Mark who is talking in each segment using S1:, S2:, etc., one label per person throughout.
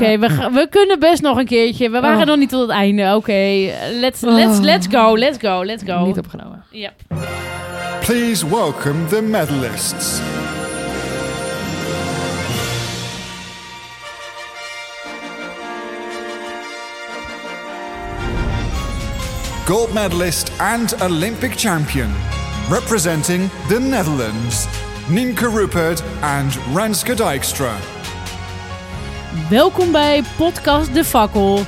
S1: oké, we, we kunnen best nog een keertje. We waren
S2: Oh.
S1: nog niet tot het einde. Oké, let's, let's,
S2: Oh.
S1: let's go, let's go, let's go.
S2: Niet opgenomen.
S1: Yep.
S3: Please welcome the medalists. Gold medalist and Olympic champion, representing the Netherlands, Nienke Rupert and Renske Dijkstra.
S1: Welkom bij podcast De Fakkel.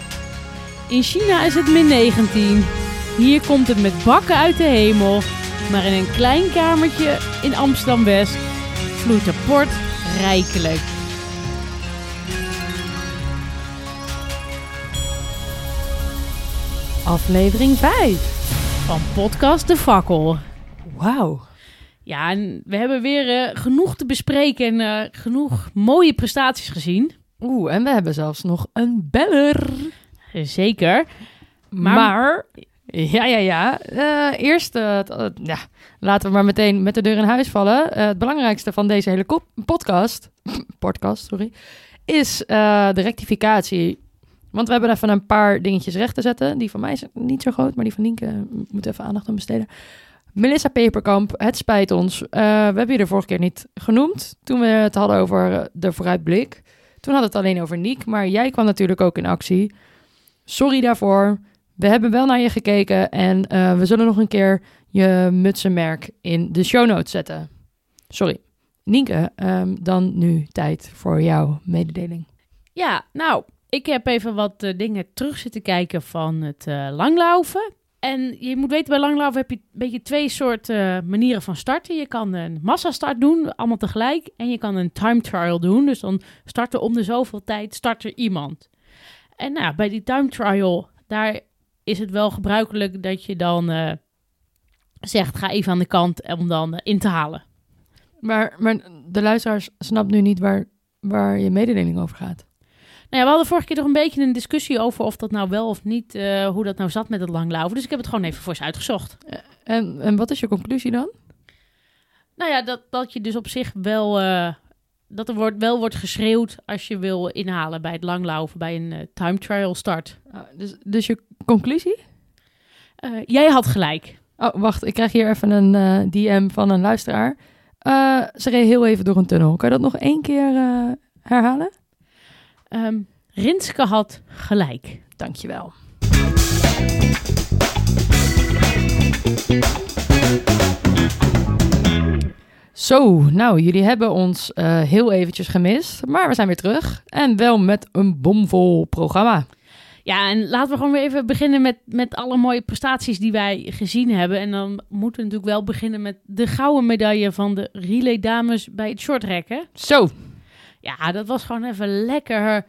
S1: In China is het min 19. Hier komt het met bakken uit de hemel. Maar in een klein kamertje in Amsterdam-West vloeit de port rijkelijk. Aflevering 5 van podcast De Fakkel.
S2: Wauw.
S1: Ja, en we hebben weer eh, genoeg te bespreken en eh, genoeg mooie prestaties gezien.
S2: Oeh, en we hebben zelfs nog een beller.
S1: Zeker.
S2: Maar,
S1: Maar-
S2: ja, ja, ja. Eh, eerst, eh, eh, ja, laten we maar meteen met de deur in huis vallen. Het belangrijkste van deze hele podcast, podcast, sorry, is de rectificatie. Want we hebben even een paar dingetjes recht te zetten. Die van mij is niet zo groot, maar die van Nienke moet even aandacht aan besteden. Melissa Peperkamp, het spijt ons. We hebben je de vorige keer niet genoemd toen we het hadden over de vooruitblik. Toen we het alleen over Niek, maar jij kwam natuurlijk ook in actie. Sorry daarvoor. We hebben wel naar je gekeken en eh, we zullen nog een keer je mutsenmerk in de show notes zetten. Sorry. Nienke, ehm, dan nu tijd voor jouw mededeling.
S1: Ja, nou, ik heb even wat eh, dingen terug zitten kijken van het eh, langlaufen. En je moet weten, bij langlaufen heb je een beetje twee soorten eh, manieren van starten. Je kan een massastart doen, allemaal tegelijk. En je kan een time trial doen. Dus dan starten om de zoveel tijd start er iemand. En nou, bij die time trial, daar is het wel gebruikelijk dat je dan eh, zegt, ga even aan de kant om dan eh, in te halen.
S2: Maar, maar de luisteraars snapt nu niet waar, waar je mededeling over gaat.
S1: Nou ja, we hadden vorige keer toch een beetje een discussie over of dat nou wel of niet, eh, hoe dat nou zat met het langlaufen. Dus ik heb het gewoon even voor ze uitgezocht.
S2: En, en wat is je conclusie dan?
S1: Nou ja, dat, dat je dus op zich wel, eh, dat er wordt, wel wordt geschreeuwd als je wil inhalen bij het langlaufen, bij een eh, time trial start.
S2: Ah, dus, dus je conclusie?
S1: Eh, jij had gelijk.
S2: Oh, wacht. Ik krijg hier even een eh, DM van een luisteraar. Eh, ze reed heel even door een tunnel. Kan je dat nog één keer eh, herhalen?
S1: Ehm Rinske had gelijk.
S2: Dankjewel. Zo, nou, jullie hebben ons eh, heel eventjes gemist, maar we zijn weer terug. En wel met een bomvol programma.
S1: Ja, en laten we gewoon weer even beginnen met, met alle mooie prestaties die wij gezien hebben. En dan moeten we natuurlijk wel beginnen met de gouden medaille van de relay dames bij het shortrekken.
S2: Zo,
S1: Ja, dat was gewoon even lekker,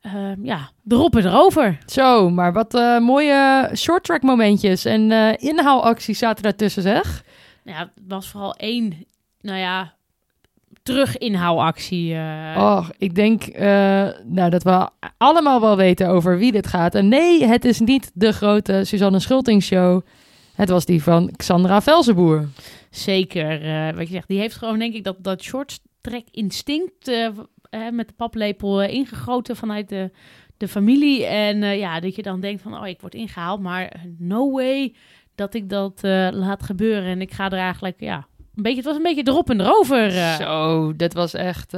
S1: eh, ja, erop en erover.
S2: zo, maar wat eh, mooie short-track momentjes en eh, inhaalacties zaten daartussen, zeg.
S1: Ja, het was vooral één, nou ja, terug-inhaalactie. eh.
S2: Oh, ik denk nou, dat we allemaal wel weten over wie dit gaat. En nee, het is niet de grote Suzanne Schulting show. Het was die van Xandra Velzenboer.
S1: Zeker, wat je zegt, die heeft gewoon denk ik dat, dat short-track instinct met de paplepel eh, ingegoten vanuit de, de familie. En eh, ja, dat je dan denkt van, oh, ik word ingehaald, maar no way dat ik dat eh, laat gebeuren. En ik ga er eigenlijk, ja, een beetje, het was een beetje erop en erover.
S2: Zo, dat was echt...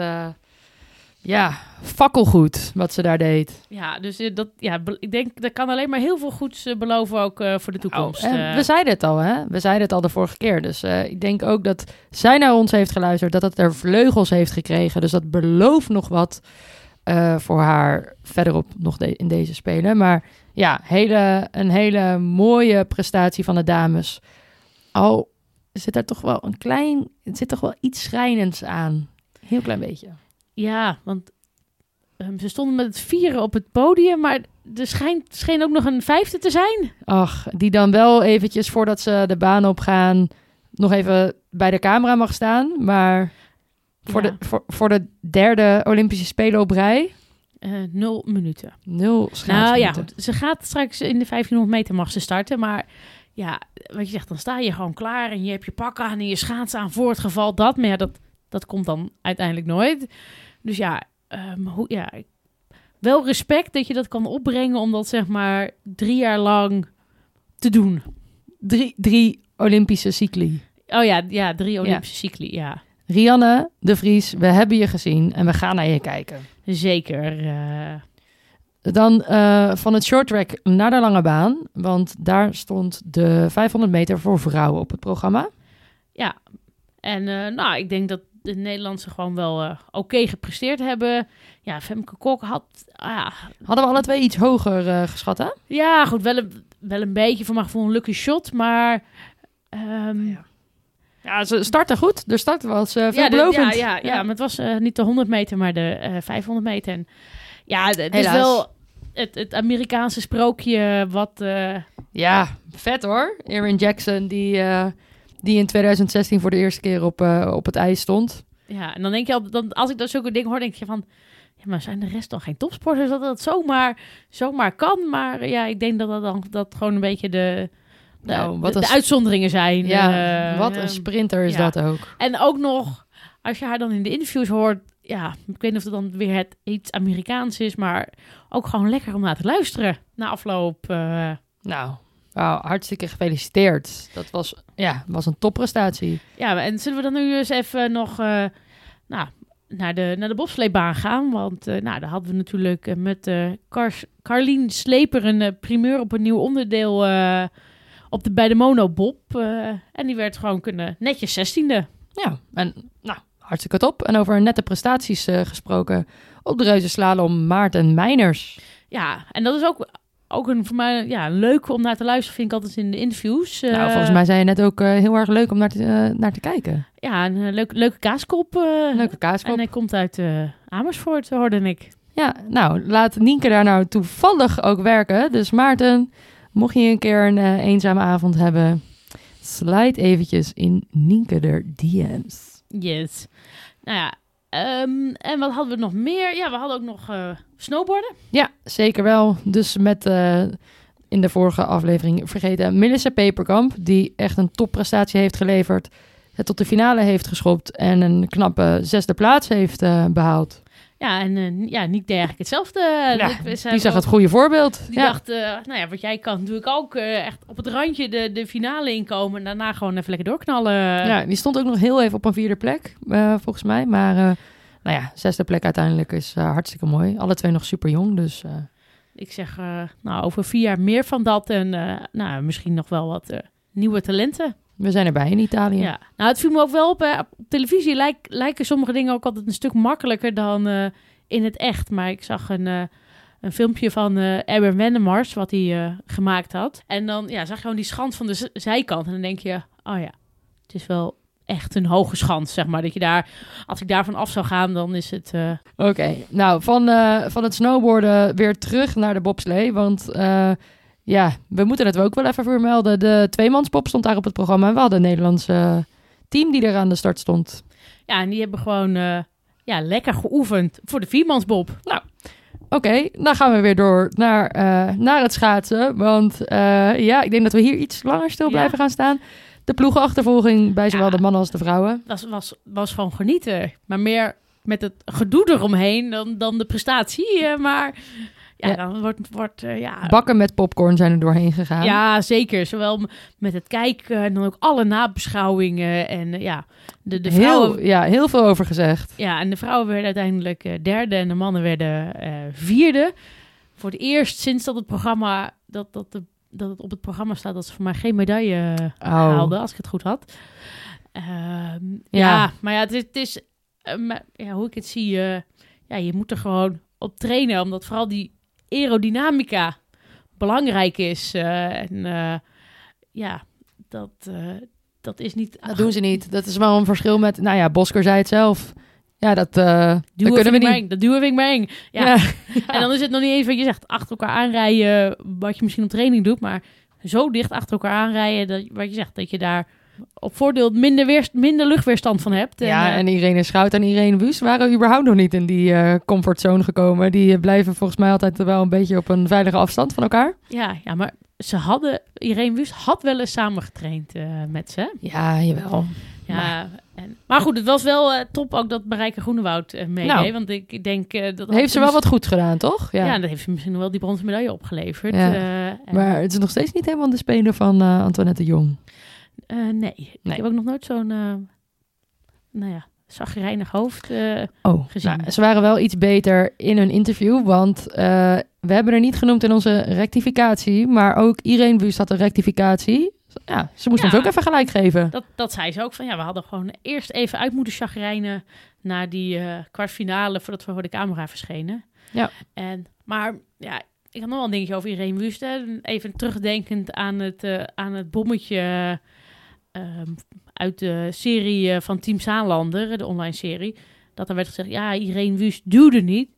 S2: ja, fakkelgoed wat ze daar deed.
S1: Ja, dus eh, dat, ja, ik denk dat kan alleen maar heel veel goeds eh, beloven ook eh, voor de toekomst.
S2: En
S1: eh.
S2: we zeiden het al, hè? We zeiden het al de vorige keer. Dus ik denk ook dat zij naar ons heeft geluisterd, dat het er vleugels heeft gekregen. Dus dat belooft nog wat voor haar verderop nog de- in deze spelen. Maar ja, hele, een hele mooie prestatie van de dames. Al zit er toch wel een klein, het zit toch wel iets schrijnends aan. Heel klein beetje.
S1: Ja, want ehm, ze stonden met het vieren op het podium, maar er schijnt, scheen ook nog een vijfde te zijn.
S2: Ach, die dan wel eventjes voordat ze de baan opgaan, nog even bij de camera mag staan. Maar voor,
S1: Ja.
S2: de, voor, voor de derde Olympische Spelen op rij,
S1: Eh, nul minuten.
S2: nul
S1: Nou ja, goed, ze gaat straks in de 1500 meter mag ze starten, maar ja, wat je zegt, dan sta je gewoon klaar en je hebt je pak aan en je schaats aan voor het geval dat, maar ja, dat, dat komt dan uiteindelijk nooit. Dus ja, ehm, hoe, ja, wel respect dat je dat kan opbrengen om dat zeg maar drie jaar lang te doen.
S2: Drie, drie Olympische cycli.
S1: Oh ja, ja drie Olympische cycli, ja.
S2: Rianne de Vries, we hebben je gezien en we gaan naar je kijken.
S1: Zeker. eh.
S2: Dan eh, van het short track naar de lange baan. Want daar stond de 500 meter voor vrouwen op het programma.
S1: Ja, en eh, nou, ik denk dat de Nederlandse gewoon wel eh, oké gepresteerd hebben. Ja, Femke Kok had... ah ja,
S2: Hadden we alle twee iets hoger eh, geschat, hè?
S1: ja, goed, wel een, wel een beetje voor mijn gevoel een lucky shot, maar... ehm,
S2: Ja. Ja, ze starten goed. De start was uh,
S1: ja, de-
S2: veelbelovend.
S1: ja, ja, ja, maar het was eh, niet de 100 meter, maar de eh 500 meter. En ja, het is wel het, het Amerikaanse sprookje wat... eh,
S2: Ja, vet hoor. Erin Jackson, die, eh, die in 2016 voor de eerste keer op, eh, op het ijs stond.
S1: ja, en dan denk je al, dan, als ik dat zulke dingen hoor, denk je van... Ja, maar zijn de rest dan geen topsporters? Dat dat zomaar, zomaar kan. Maar ja, ik denk dat dat dan dat gewoon een beetje de, de,
S2: Nou, wat
S1: de, uitzonderingen zijn.
S2: Ja,
S1: Eh,
S2: wat
S1: eh,
S2: een sprinter is
S1: ja.
S2: dat ook.
S1: En ook nog, als je haar dan in de interviews hoort... Ja, ik weet niet of het dan weer het iets Amerikaans is... maar ook gewoon lekker om naar te luisteren na afloop. eh.
S2: Nou, wauw, hartstikke gefeliciteerd. Dat was, ja, was een topprestatie.
S1: Ja, en zullen we dan nu eens even nog eh, nou, naar, de, naar de bobsleebaan gaan? Want eh, nou, daar hadden we natuurlijk eh, met Car Carlien Sleper een primeur op een nieuw onderdeel op de, bij de monobob. en die werd gewoon kunnen, netjes zestiende.
S2: Ja, en nou, hartstikke top. En over nette prestaties gesproken. Op de reuzenslalom Maarten Meiners.
S1: Ja, en dat is ook, ook een, voor mij ja, leuk om naar te luisteren, vind ik altijd in de interviews.
S2: nou,
S1: Eh,
S2: volgens mij zei je net ook eh, heel erg leuk om naar te, eh, naar te kijken.
S1: Ja, een leuk, leuke kaaskop.
S2: Leuke
S1: En
S2: kaaskop.
S1: hij komt uit Amersfoort, hoorde ik.
S2: Ja, nou, laat Nienke daar nou toevallig ook werken. Dus Maarten, mocht je een keer een eenzame avond hebben... slide eventjes in Nienke der DM's.
S1: Yes. Nou ja, ehm, en wat hadden we nog meer? Ja, we hadden ook nog eh, snowboarden.
S2: Ja, zeker wel. Dus met eh, in de vorige aflevering vergeten Melissa Peperkamp, die echt een topprestatie heeft geleverd, het tot de finale heeft geschopt en een knappe zesde plaats heeft eh, behaald.
S1: Ja, en eh, ja, niet eigenlijk hetzelfde.
S2: Ja, Die zag het goede voorbeeld.
S1: Die
S2: ja.
S1: dacht, eh, nou ja, wat jij kan, doe ik ook eh, echt op het randje de, de finale inkomen. En daarna gewoon even lekker doorknallen.
S2: ja, die stond ook nog heel even op een vierde plek, volgens mij. Maar nou ja, zesde plek uiteindelijk is hartstikke mooi. Alle twee nog super jong, dus
S1: Ik zeg, nou, over vier jaar meer van dat. En nou, misschien nog wel wat nieuwe talenten.
S2: We zijn erbij in Italië.
S1: Ja. Nou, het viel me ook wel op. Hè. Op televisie lijk- lijken sommige dingen ook altijd een stuk makkelijker dan eh, in het echt. Maar ik zag een, eh, een filmpje van eh Erwin wat hij gemaakt had. En dan ja, zag je gewoon die schans van de zijkant. En dan denk je, oh ja, het is wel echt een hoge schans, zeg maar. Dat je daar, als ik daarvan af zou gaan, dan is het...
S2: Oké, nou van, van het snowboarden weer terug naar de bobslee. Want ja, we moeten het ook wel even vermelden. De tweemansbob stond daar op het programma. En we hadden een Nederlandse team die er aan de start stond.
S1: ja, en die hebben gewoon eh, ja, lekker geoefend voor de viermansbob.
S2: Oké, dan gaan we weer door naar, eh, naar het schaatsen. Want eh, ja, ik denk dat we hier iets langer stil
S1: Ja.
S2: blijven gaan staan. De ploegenachtervolging bij zowel
S1: Ja.
S2: de mannen als de vrouwen.
S1: was, was, was gewoon genieten. Maar meer met het gedoe eromheen dan, dan de prestatie. eh, maar ja, dan wordt, wordt eh, ja,
S2: Bakken met popcorn zijn er doorheen gegaan.
S1: ja, zeker. Zowel met het kijken en dan ook alle nabeschouwingen. En eh, ja, de, de vrouwen...
S2: heel, ja, heel veel over gezegd.
S1: Ja, en de vrouwen werden uiteindelijk eh, derde en de mannen werden eh, vierde. Voor het eerst sinds dat het programma... Dat, dat, de, dat het op het programma staat dat ze voor mij geen medaille eh,
S2: Oh.
S1: haalden, als ik het goed had. Ehm, ja.
S2: Ja.
S1: maar ja, het is... Het is eh, maar, ja, hoe ik het zie... eh, ja, je moet er gewoon op trainen, omdat vooral die aerodynamica belangrijk is. eh, en eh, ja, dat, eh, dat is niet...
S2: Dat doen ze niet. Dat is wel een verschil met, nou ja, Bosker zei het zelf. Ja, dat, eh dat kunnen we niet.
S1: Dat duwen vind ik eng. Ja. En dan is het nog niet eens wat je zegt, achter elkaar aanrijden, wat je misschien op training doet, maar zo dicht achter elkaar aanrijden, dat, wat je zegt, dat je daar op voordeel minder, weerst, minder luchtweerstand van hebt.
S2: ja,
S1: eh,
S2: en Irene Schout en Irene Wust waren überhaupt nog niet in die eh, comfortzone gekomen. Die blijven volgens mij altijd wel een beetje op een veilige afstand van elkaar.
S1: ja, ja, maar ze hadden, Irene Wust had wel eens samen getraind eh, met ze.
S2: Ja, jawel.
S1: Ja, en, maar goed, het was wel top ook dat Marijke Groenewoud eh meedeed.
S2: Nou.
S1: want ik denk dat...
S2: Heeft ze wel wat goed gedaan, toch?
S1: Ja.
S2: Ja.
S1: dat heeft ze misschien wel die bronzen medaille opgeleverd.
S2: Ja.
S1: En-
S2: Maar het is nog steeds niet helemaal de speler van Antoinette Jong.
S1: Eh, nee.
S2: Nee.
S1: ik heb ook nog nooit zo'n, eh nou ja, zagrijnig hoofd eh,
S2: Oh,
S1: gezien.
S2: nou, ze waren wel iets beter in hun interview, want we hebben er niet genoemd in onze rectificatie, maar ook Irene Wust had een rectificatie. Ja, ze moest
S1: Ja.
S2: ons ook even gelijk geven.
S1: Dat, dat zei ze ook van ja, we hadden gewoon eerst even uit moeten chagrijnen naar die kwartfinale voordat we voor de camera verschenen.
S2: Ja.
S1: En, maar ja, ik had nog wel een dingetje over Irene Wust. Even terugdenkend aan het, aan het bommetje uit de serie eh, van Team Zaanlander, de online serie. Dat er werd gezegd, ja, Irene Wust duwde niet.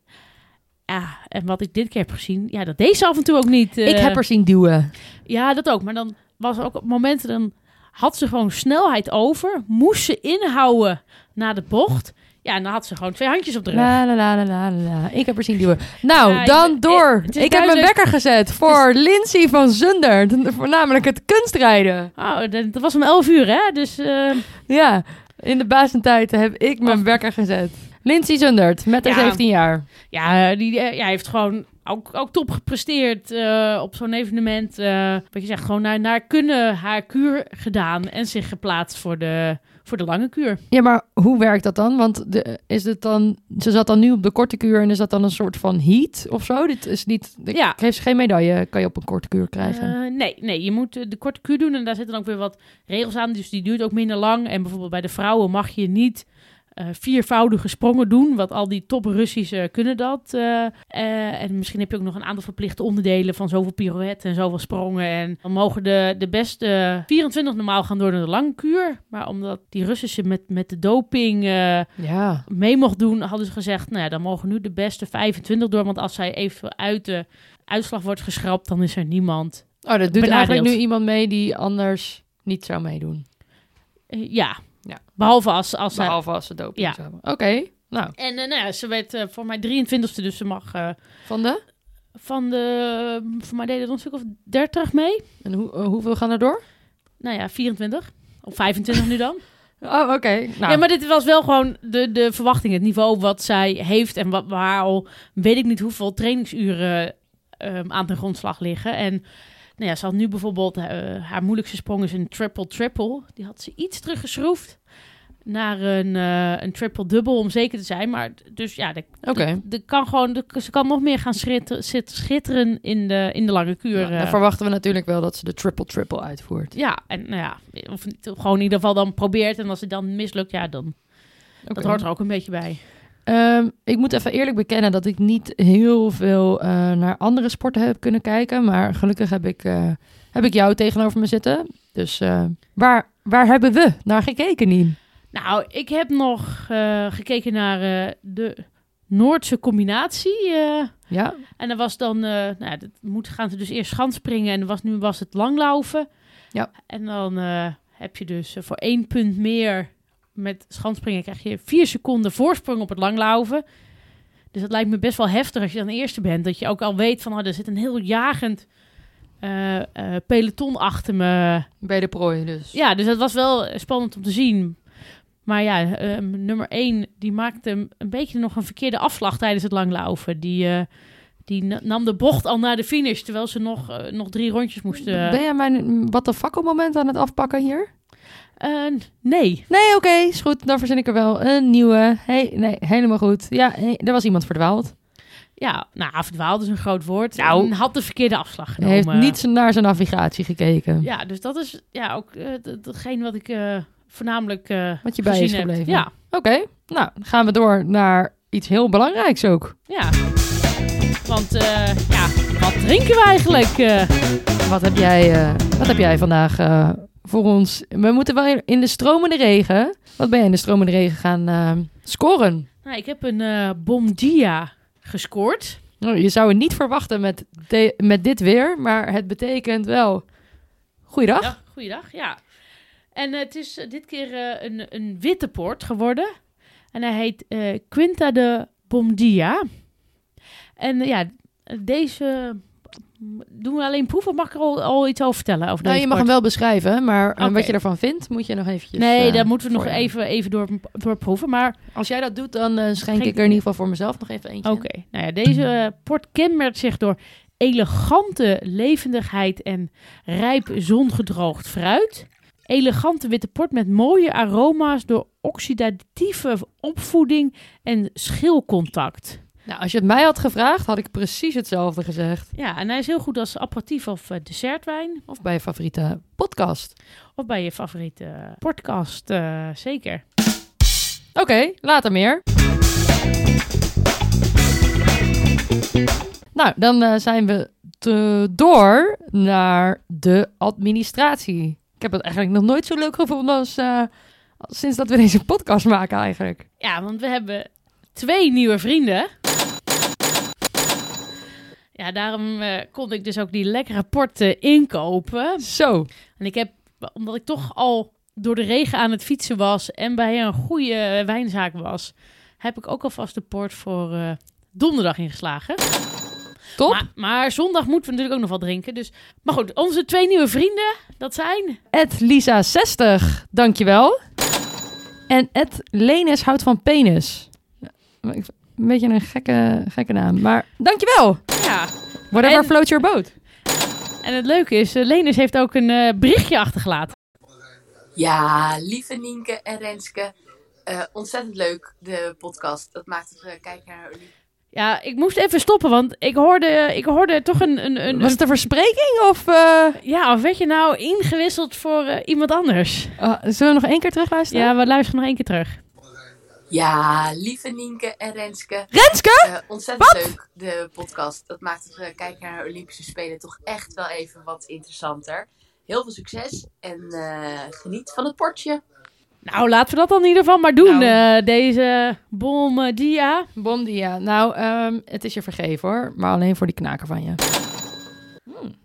S1: Ja, en wat ik dit keer heb gezien, ja, dat deed ze af en toe ook niet.
S2: Ik
S1: eh.
S2: heb er zien duwen.
S1: Ja, dat ook. Maar dan was er ook op momenten, dan had ze gewoon snelheid over. Moest ze inhouden naar de bocht. Ja, en dan had ze gewoon twee handjes op de rug.
S2: La la la la la. Ik heb er zien duwen. Nou,
S1: Ja,
S2: dan
S1: ik-
S2: door. Ik,
S1: is
S2: heb mijn wekker gezet voor Lindsay van Zunder. Voornamelijk het kunstrijden.
S1: Oh, dat, dat was om 11 uur, hè? Dus eh,
S2: Ja, in de basentijd heb ik mijn wekker gezet. Lindsay Zundert, met haar
S1: Ja.
S2: 17 jaar.
S1: ja, die eh, ja, heeft gewoon ook, ook top gepresteerd eh, op zo'n evenement. eh, wat je zegt, gewoon naar, naar kunnen haar kuur gedaan en zich geplaatst voor de, voor de lange kuur.
S2: Ja, maar hoe werkt dat dan? Want de, is het dan, ze zat dan nu op de korte kuur en is dat dan een soort van heat of zo? Dit is niet, de,
S1: Ja.
S2: heeft ze geen medaille, kan je op een korte kuur krijgen.
S1: Eh, nee, nee, je moet eh, de korte kuur doen en daar zitten dan ook weer wat regels aan. Dus die duurt ook minder lang. En bijvoorbeeld bij de vrouwen mag je niet viervoudige sprongen doen. Want al die top Russische kunnen dat. eh, eh, en misschien heb je ook nog een aantal verplichte onderdelen van zoveel pirouetten en zoveel sprongen. En dan mogen de, de beste 24 normaal gaan door naar de lange kuur. Maar omdat die Russische met, met de doping eh,
S2: ja.
S1: mee mocht doen, hadden ze gezegd, nou ja, dan mogen nu de beste 25 door. Want als zij even uit de uitslag wordt geschrapt, dan is er niemand
S2: Oh, dat doet
S1: Benadeeld.
S2: eigenlijk nu iemand mee die anders niet zou meedoen.
S1: Eh, ja.
S2: Ja.
S1: Behalve als, als
S2: Behalve als ze doping
S1: Ja.
S2: hebben. Oké, nou,
S1: En eh, nou ja, ze werd eh, voor mij 23ste, dus ze mag eh,
S2: van de?
S1: van de... Voor mij deden een stuk of 30 mee.
S2: En hoe, hoeveel gaan er door?
S1: Nou ja, 24. Of 25 nu dan.
S2: Oh, oké. Nou,
S1: Ja, maar dit was wel gewoon de, de verwachting, het niveau wat zij heeft. En wat waar al weet ik niet hoeveel trainingsuren ehm, aan de grondslag liggen. En nou ja, ze had nu bijvoorbeeld eh, haar moeilijkste sprong is een triple-triple. Die had ze iets teruggeschroefd naar een, eh, een triple-double om zeker te zijn. Maar dus ja, de, de, de kan gewoon, de- ze kan nog meer gaan schitteren, in de, in de lange kuur.
S2: nou, dan
S1: eh.
S2: verwachten we natuurlijk wel dat ze de triple-triple uitvoert.
S1: ja, en nou ja, of gewoon in ieder geval dan probeert. En als het dan mislukt, ja, dan dat hoort er ook een beetje bij.
S2: Ehm, ik moet even eerlijk bekennen dat ik niet heel veel eh, naar andere sporten heb kunnen kijken. Maar gelukkig heb ik, eh, heb ik jou tegenover me zitten. Dus eh, waar, waar hebben we naar gekeken, Nien?
S1: Nou, ik heb nog gekeken naar de Noordse combinatie.
S2: Ja,
S1: en dat was dan, nou dat moet, gaan ze dus eerst schanspringen en was, nu was het langlaufen.
S2: Ja.
S1: En dan heb je dus voor één punt meer met schanspringen krijg je vier seconden voorsprong op het langlaufen. Dus dat lijkt me best wel heftig als je dan de eerste bent. Dat je ook al weet van, oh, er zit een heel jagend eh, eh, peloton achter me.
S2: bij de prooi dus.
S1: Ja, dus dat was wel spannend om te zien. Maar ja, ehm, nummer 1, die maakte een- beetje nog een verkeerde afslag tijdens het langlaufen. Die, eh, die na- nam de bocht al naar de finish, terwijl ze nog, nog drie rondjes moesten...
S2: Ben jij mijn wat de fakkelmoment aan het afpakken hier?
S1: Eh, nee.
S2: Nee, oké, is goed. Dan verzin ik er wel een nieuwe. Hey, nee, helemaal goed. Ja, hey, er was iemand verdwaald.
S1: Ja, nou, verdwaald is een groot woord.
S2: Nou.
S1: En had de verkeerde afslag
S2: Hij
S1: genomen.
S2: heeft niet naar zijn navigatie gekeken.
S1: Ja, dus dat is ja, ook eh, d- datgene wat ik eh, voornamelijk eh
S2: Wat je bij
S1: heb. Ja,
S2: Oké, nou, gaan we door naar iets heel belangrijks ook.
S1: ja. Want eh, ja, wat drinken we eigenlijk? eh?
S2: Wat heb jij, eh, wat heb jij vandaag eh, voor ons? We moeten wel in de stromende regen. Wat ben jij in de stromende regen gaan eh, scoren?
S1: Nou, ik heb een eh Bomdia gescoord.
S2: Nou, je zou het niet verwachten met, de- met dit weer, maar het betekent wel... Goeiedag.
S1: Ja, goeiedag, ja. En eh, het is dit keer een, een witte port geworden. En hij heet Quinta de Bomdia. En ja, deze doen we alleen proeven of mag ik er al, al iets over vertellen? Over
S2: Nou, je mag hem wel beschrijven, maar wat je ervan vindt, moet je nog eventjes...
S1: Nee,
S2: eh,
S1: daar moeten we nog
S2: je.
S1: even, even door, doorproeven. Maar
S2: Als jij dat doet, dan eh, schenk ik er in ieder geval voor mezelf nog even eentje.
S1: Oké, nou ja, deze port kenmerkt zich door elegante levendigheid en rijp zongedroogd fruit. Elegante witte port met mooie aroma's door oxidatieve opvoeding en schilcontact.
S2: Nou, als je het mij had gevraagd, had ik precies hetzelfde gezegd.
S1: Ja, en hij is heel goed als aperitief of eh, dessertwijn.
S2: Of bij je favoriete podcast.
S1: Of bij je favoriete podcast, eh, zeker.
S2: Oké, later meer. Nou, dan eh, zijn we te- door naar de administratie. Ik heb het eigenlijk nog nooit zo leuk gevonden als, als sinds dat we deze podcast maken eigenlijk.
S1: Ja, want we hebben twee nieuwe vrienden. Ja, daarom eh, kon ik dus ook die lekkere porten inkopen.
S2: Zo.
S1: En ik heb, omdat ik toch al door de regen aan het fietsen was en bij een goede wijnzaak was, heb ik ook alvast de port voor eh, donderdag ingeslagen.
S2: Top.
S1: Maar, maar zondag moeten we natuurlijk ook nog wat drinken. Dus, maar goed, onze twee nieuwe vrienden, dat zijn...
S2: Ed Lisa60, dankjewel. En Ed Lenes houdt van penis. Ja, Een beetje een gekke, gekke naam, maar dankjewel.
S1: Ja,
S2: Whatever
S1: En-
S2: floats your boat.
S1: en het leuke is, uh, Lenis heeft ook een eh, berichtje achtergelaten.
S4: Ja, lieve Nienke en Renske. eh, ontzettend leuk, de podcast. Dat maakt het eh, kijken naar jullie.
S1: Ja, ik moest even stoppen, want ik hoorde, ik hoorde toch een... een, een,
S2: Was het een verspreking of... eh,
S1: Ja, of werd je nou ingewisseld voor eh, iemand anders?
S2: ah, zullen we nog één keer terugluisteren?
S1: Ja, we luisteren nog één keer terug.
S4: Ja, lieve Nienke en Renske.
S2: Renske!
S4: eh, ontzettend
S2: Wat?
S4: leuk, de podcast. Dat maakt het eh, kijken naar de Olympische Spelen toch echt wel even wat interessanter. Heel veel succes en eh, geniet van het portje.
S1: Nou, laten we dat dan in ieder geval maar doen.
S2: Nou.
S1: eh, deze bom dia.
S2: Bondia. Nou, ehm, het is je vergeven hoor. Maar alleen voor die knaker van je. Hmm.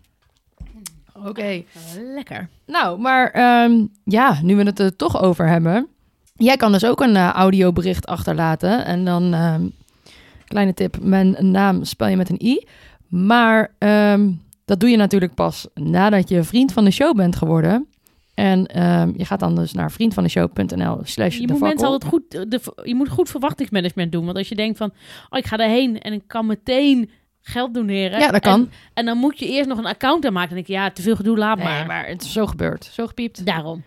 S2: Oké.
S1: Lekker.
S2: Nou, maar ehm, ja, nu we het er toch over hebben. Jij kan dus ook een eh, audiobericht achterlaten. En dan, ehm, kleine tip, mijn naam spel je met een i. Maar ehm, dat doe je natuurlijk pas nadat je vriend van de show bent geworden. En ehm, je gaat dan dus naar vriendvandeshow.nl slash
S1: Je moet mensen altijd goed, de, je moet goed verwachtingsmanagement doen. Want als je denkt van, oh, ik ga daarheen en ik kan meteen geld doneren.
S2: Ja, dat kan.
S1: En, en dan moet je eerst nog een account aanmaken. Denk je, ja, te veel gedoe, laat
S2: Nee,
S1: maar.
S2: maar het is zo gebeurd. Zo gepiept.
S1: Daarom.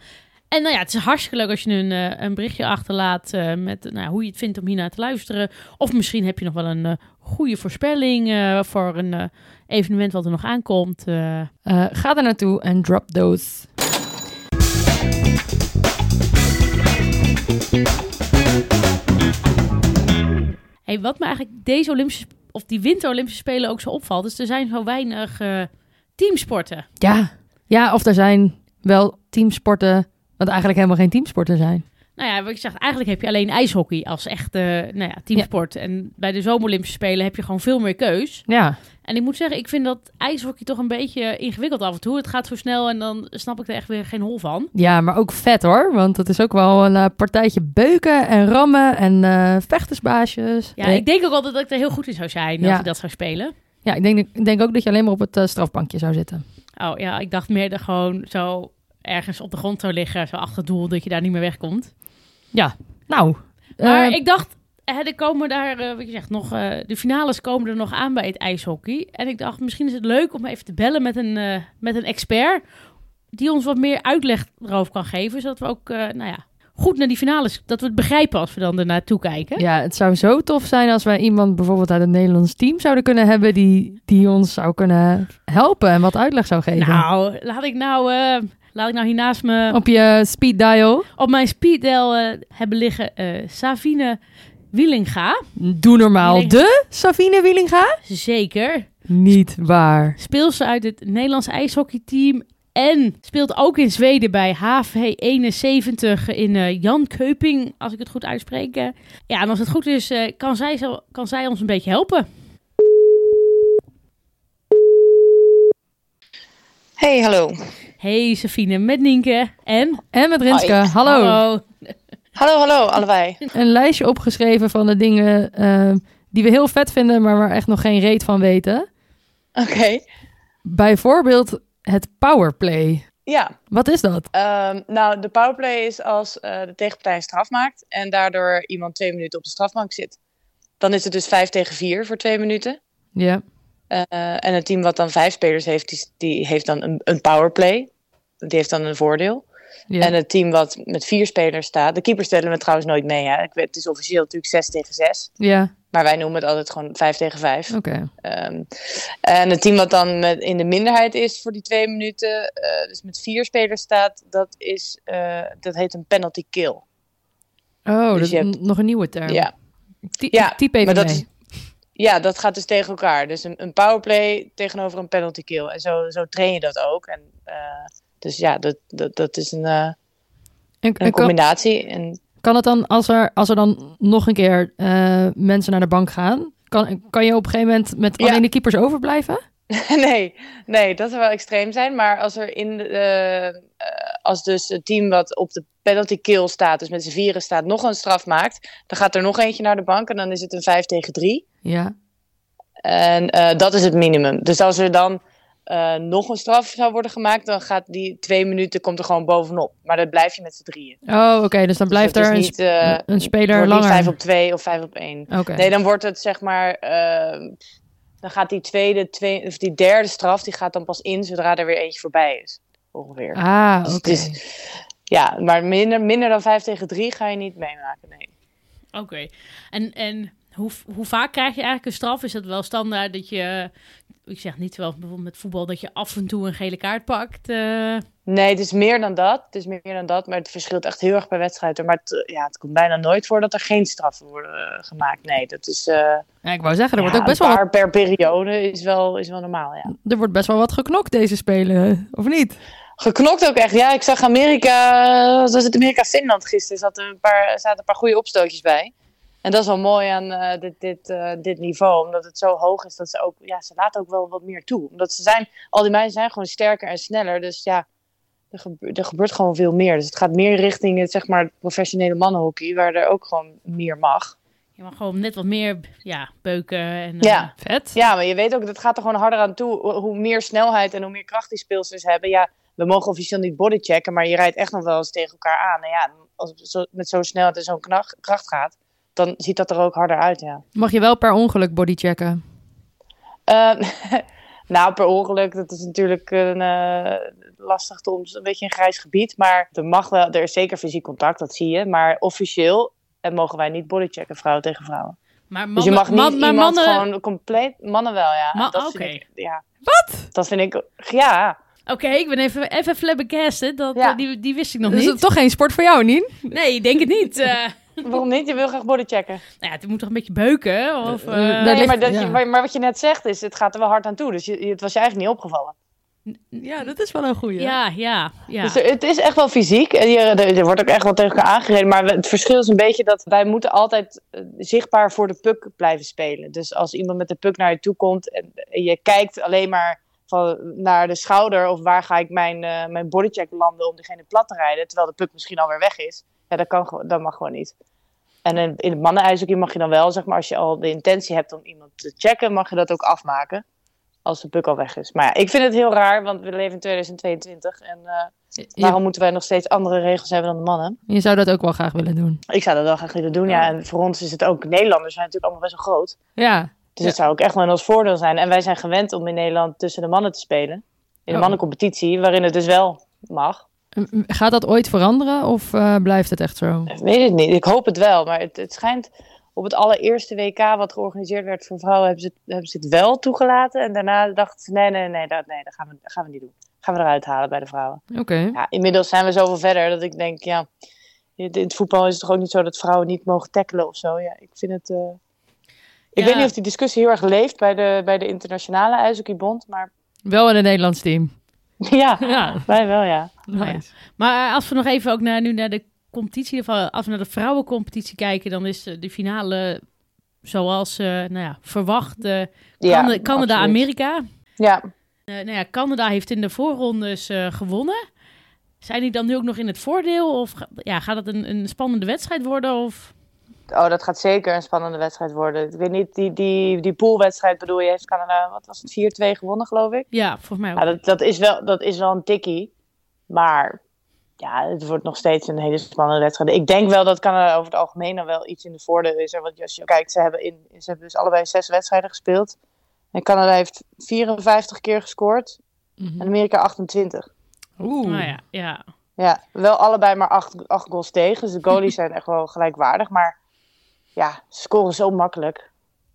S1: En nou ja, het is hartstikke leuk als je een, eh, een berichtje achterlaat eh, met nou, ja, hoe je het vindt om hiernaar te luisteren. Of misschien heb je nog wel een eh, goede voorspelling voor een evenement wat er nog aankomt.
S2: ga er naartoe en drop those.
S1: Hey, wat me eigenlijk deze Olympische of die winter Olympische Spelen ook zo opvalt, is er zijn zo weinig teamsporten.
S2: Ja. ja, of er zijn wel teamsporten, wat eigenlijk helemaal geen teamsporten zijn.
S1: Nou ja, wat ik zeg, eigenlijk heb je alleen ijshockey als echte nou ja, teamsport. En bij de zomer Olympische Spelen heb je gewoon veel meer keus.
S2: Ja,
S1: En ik moet zeggen, ik vind dat ijshockey toch een beetje ingewikkeld af en toe. Het gaat zo snel en dan snap ik er echt weer geen hol van.
S2: ja maar ook vet hoor. Want het is ook wel een eh, partijtje beuken en rammen en eh, vechtersbaasjes.
S1: Ja, ik denk ook altijd dat ik er heel goed in zou zijn als
S2: Ja.
S1: ik dat zou spelen.
S2: ja ik, denk, ik denk ook dat je alleen maar op het eh, strafbankje zou zitten.
S1: Oh ja, ik dacht meer dat gewoon zo ergens op de grond zou liggen, zo achter het doel, dat je daar niet meer wegkomt.
S2: Nou,
S1: Maar
S2: eh,
S1: ik dacht, hè, er komen daar, eh, wat je zegt, nog, eh, de finales komen er nog aan bij het ijshockey. En ik dacht, misschien is het leuk om even te bellen met een, met een expert die ons wat meer uitleg erover kan geven, zodat we ook, nou ja, goed naar die finales, dat we het begrijpen als we dan er naartoe kijken.
S2: ja, het zou zo tof zijn als wij iemand bijvoorbeeld uit het Nederlands team zouden kunnen hebben die, die ons zou kunnen helpen en wat uitleg zou geven.
S1: Nou, laat ik nou, laat ik nou hier naast me
S2: Op je speed dial.
S1: op mijn speeddel eh, hebben liggen eh Savine Wielinga.
S2: Doe normaal. De Savine Wielinga?
S1: Zeker.
S2: Niet waar.
S1: Speelt ze uit het Nederlands ijshockeyteam. En speelt ook in Zweden bij HV71 in eh Jan Keuping, als ik het goed uitspreek. Ja, en als het goed is, eh, kan, zij zo, kan zij ons een beetje helpen.
S5: Hey, hallo.
S1: Hey Safine, met Nienke en...
S2: En met Rinske.
S5: Hoi.
S2: Hallo.
S1: Hallo.
S5: Hallo, hallo, allebei.
S2: Een lijstje opgeschreven van de dingen eh, die we heel vet vinden, maar waar echt nog geen reet van weten.
S5: Oké.
S2: Bijvoorbeeld het powerplay.
S5: Ja,
S2: Wat is dat?
S5: ehm, nou de powerplay is als eh, de tegenpartij een straf maakt en daardoor iemand twee minuten op de strafbank zit. Dan is het dus vijf tegen vier voor twee minuten.
S2: Ja.
S5: Eh, en het team wat dan vijf spelers heeft, die, die heeft dan een, een powerplay. Die heeft dan een voordeel.
S2: ja.
S5: En het team wat met vier spelers staat. De keepers stellen we trouwens nooit mee. Hè? Ik weet, het is officieel natuurlijk 6 tegen 6.
S2: ja,
S5: Maar wij noemen het altijd gewoon 5 tegen 5.
S2: oké.
S5: Ehm, en het team wat dan met, in de minderheid is voor die twee minuten, eh, dus met vier spelers staat, dat, is, eh, dat heet een penalty kill.
S2: Oh,
S5: Dus
S2: dat is
S5: hebt-
S2: nog een nieuwe term.
S5: Ja,
S2: Ty-
S5: Ja,
S2: typ even
S5: maar dat
S2: mee.
S5: Ja, dat gaat dus tegen elkaar. Dus een, een powerplay tegenover een penalty kill. En zo, zo train je dat ook. En, eh, dus ja, dat, dat, dat is een, eh,
S2: En, en
S5: een
S2: kan,
S5: combinatie. En
S2: kan het dan, als er, als er dan nog een keer eh, mensen naar de bank gaan, kan, kan je op een gegeven moment met
S5: Ja.
S2: alleen de keepers overblijven?
S5: nee, nee, dat zou wel extreem zijn. Maar als er in de, eh, als dus het team wat op de penalty kill staat, dus met z'n vieren staat, nog een straf maakt, dan gaat er nog eentje naar de bank en dan is het een 5 tegen 3.
S2: Ja.
S5: En eh, dat is het minimum. Dus als er dan eh, nog een straf zou worden gemaakt, dan gaat die twee minuten komt er gewoon bovenop. Maar dan blijf je met z'n drieën.
S2: Oh, oké. Dus dan blijft
S5: Dus
S2: er
S5: het
S2: een,
S5: niet,
S2: een speler
S5: wordt
S2: langer.
S5: niet 5 op 2 of 5 op 1.
S2: Oké.
S5: Nee, dan wordt het zeg maar. Dan gaat die tweede, twee, of die derde straf, die gaat dan pas in zodra er weer eentje voorbij is. Ongeveer.
S2: Ah,
S5: Dus
S2: oké.
S5: Ja, maar minder, minder dan 5 tegen 3 ga je niet meemaken. Nee.
S1: Oké. En, en hoe, hoe vaak krijg je eigenlijk een straf? Is het wel standaard dat je, ik zeg niet wel bijvoorbeeld met voetbal, dat je af en toe een gele kaart pakt? eh?
S5: nee, het is meer dan dat. Het is meer dan dat, maar het verschilt echt heel erg per wedstrijd. Maar het, ja, het komt bijna nooit voor dat er geen straffen worden eh, gemaakt. Nee, dat is. eh,
S2: Ja, ik wou zeggen, er
S5: ja,
S2: wordt ook best
S5: een
S2: wel,
S5: paar per periode is wel, is wel normaal. Ja.
S2: wat, er wordt best wel wat geknokt deze spelen, of niet?
S5: Geknokt ook echt. Ja, ik zag Amerika, was het Amerika-Finland gisteren, zat er een paar, zaten een paar goede opstootjes bij. En dat is wel mooi aan eh, dit, dit, eh, dit niveau, omdat het zo hoog is dat ze ook, ja, ze laten ook wel wat meer toe. Omdat ze zijn, al die meiden zijn gewoon sterker en sneller, dus ja, er, gebe- er gebeurt gewoon veel meer. Dus het gaat meer richting het, zeg maar, het professionele mannenhockey, waar er ook gewoon meer mag.
S1: Je mag gewoon net wat meer ja, beuken. En, eh,
S5: Ja.
S2: Vet.
S5: Ja, maar je weet ook, dat gaat er gewoon harder aan toe. Hoe- meer snelheid en hoe meer kracht die speelsters hebben. Ja, we mogen officieel niet bodychecken, maar je rijdt echt nog wel eens tegen elkaar aan. En ja, als het zo, met zo'n snelheid en zo'n kracht gaat, dan ziet dat er ook harder uit, ja.
S2: Mag je wel per ongeluk bodychecken?
S5: Eh, nou, per ongeluk, dat is natuurlijk een, eh, lastig, soms een beetje een grijs gebied. Maar er mag wel, er is zeker fysiek contact, dat zie je. Maar officieel eh, mogen wij niet bodychecken, vrouwen tegen vrouwen.
S1: Maar mannen,
S5: dus je mag niet
S1: man- maar
S5: iemand
S1: mannen,
S5: gewoon compleet... Mannen wel, ja.
S1: Ma- oké.
S5: ja. Wat? Dat vind ik... Ja.
S1: Oké, ik ben even, even flabbergasted. Dat,
S5: Ja.
S1: eh, die, die wist ik nog
S2: Dus
S1: niet.
S2: het is toch geen sport voor jou, Nien?
S1: Nee, ik denk het niet.
S5: Waarom niet? Je wil graag bodychecken.
S1: nou ja, het moet toch een beetje beuken? Of,
S2: Eh,
S1: eh,
S5: Nee, maar, dat
S2: ja.
S5: je, maar, wat je net zegt is, het gaat er wel hard aan toe. Dus je, het was je eigenlijk niet opgevallen.
S2: Ja, dat is wel een goeie.
S1: ja, ja, ja.
S5: Dus er- het is echt wel fysiek. En je, er, er wordt ook echt wel tegen elkaar aangereden. Maar het verschil is een beetje dat wij moeten altijd eh, zichtbaar voor de puck blijven spelen. Dus als iemand met de puck naar je toe komt en, je kijkt alleen maar van, naar de schouder of waar ga ik mijn, eh, mijn bodycheck landen om diegene plat te rijden, terwijl de puck misschien alweer weg is. Ja, dat, kan, dat mag gewoon niet. En in, in het mannenijshockey mag je dan wel, zeg maar, als je al de intentie hebt om iemand te checken, mag je dat ook afmaken. Als de puck al weg is. Maar ja, ik vind het heel raar, want we leven in 2022 en
S2: Je,
S5: waarom moeten wij nog steeds andere regels hebben dan de mannen?
S2: je zou dat ook wel graag willen doen.
S5: Ik zou dat wel graag willen doen, ja. En voor ons is het ook, Nederlanders zijn natuurlijk allemaal best wel groot.
S2: Ja.
S5: Dus het zou ook echt wel in ons voordeel zijn. En wij zijn gewend om in Nederland tussen de mannen te spelen. In de
S2: Oh.
S5: mannencompetitie, waarin het dus wel mag.
S2: M- Gaat dat ooit veranderen of eh, blijft het echt zo?
S5: Ik weet het niet. Ik hoop het wel. Maar het, het schijnt op het allereerste WK wat georganiseerd werd voor vrouwen, hebben ze, het, hebben ze het wel toegelaten. En daarna dachten ze, nee, nee, nee, dat, nee dat, gaan we, dat gaan we niet doen. gaan we eruit halen bij de vrouwen.
S2: Oké.
S5: Ja, inmiddels zijn we zoveel verder dat ik denk, ja, in het voetbal is het toch ook niet zo dat vrouwen niet mogen tackelen of zo. Ja, ik vind het... eh, Ik
S1: Ja.
S5: weet niet of die discussie heel erg leeft bij de, bij de internationale ijshockeybond, maar
S2: Wel in het Nederlands team.
S5: ja,
S2: Ja.
S5: wij wel, ja.
S2: Nice.
S1: Maar als we nog even ook naar, nu naar de competitie, of als we naar de vrouwencompetitie kijken, dan is eh, de finale zoals eh, nou ja, verwacht eh,
S5: ja
S1: Canada-Amerika.
S5: Ja,
S1: Eh, nou ja, Canada heeft in de voorrondes eh, gewonnen. Zijn die dan nu ook nog in het voordeel? Of ja, gaat het een, een spannende wedstrijd worden? Of...
S5: Oh, dat gaat zeker een spannende wedstrijd worden. Ik weet niet, die, die, die poolwedstrijd bedoel je, heeft Canada, wat was het, 4-2 gewonnen geloof ik?
S1: Ja, volgens mij ook.
S5: Ja, dat, dat, is wel, dat is wel een tikkie. Maar ja, het wordt nog steeds een hele spannende wedstrijd. Ik denk wel dat Canada over het algemeen dan wel iets in de voordeel is. Want als je kijkt, ze hebben, in, ze hebben dus allebei zes wedstrijden gespeeld. En Canada heeft 54 keer gescoord
S2: Mhm.
S5: en Amerika 28.
S2: Oeh.
S1: Nou ja, ja.
S5: Ja, wel allebei maar acht, acht goals tegen. Dus de goalies zijn echt wel gelijkwaardig. Maar ja, ze scoren zo makkelijk.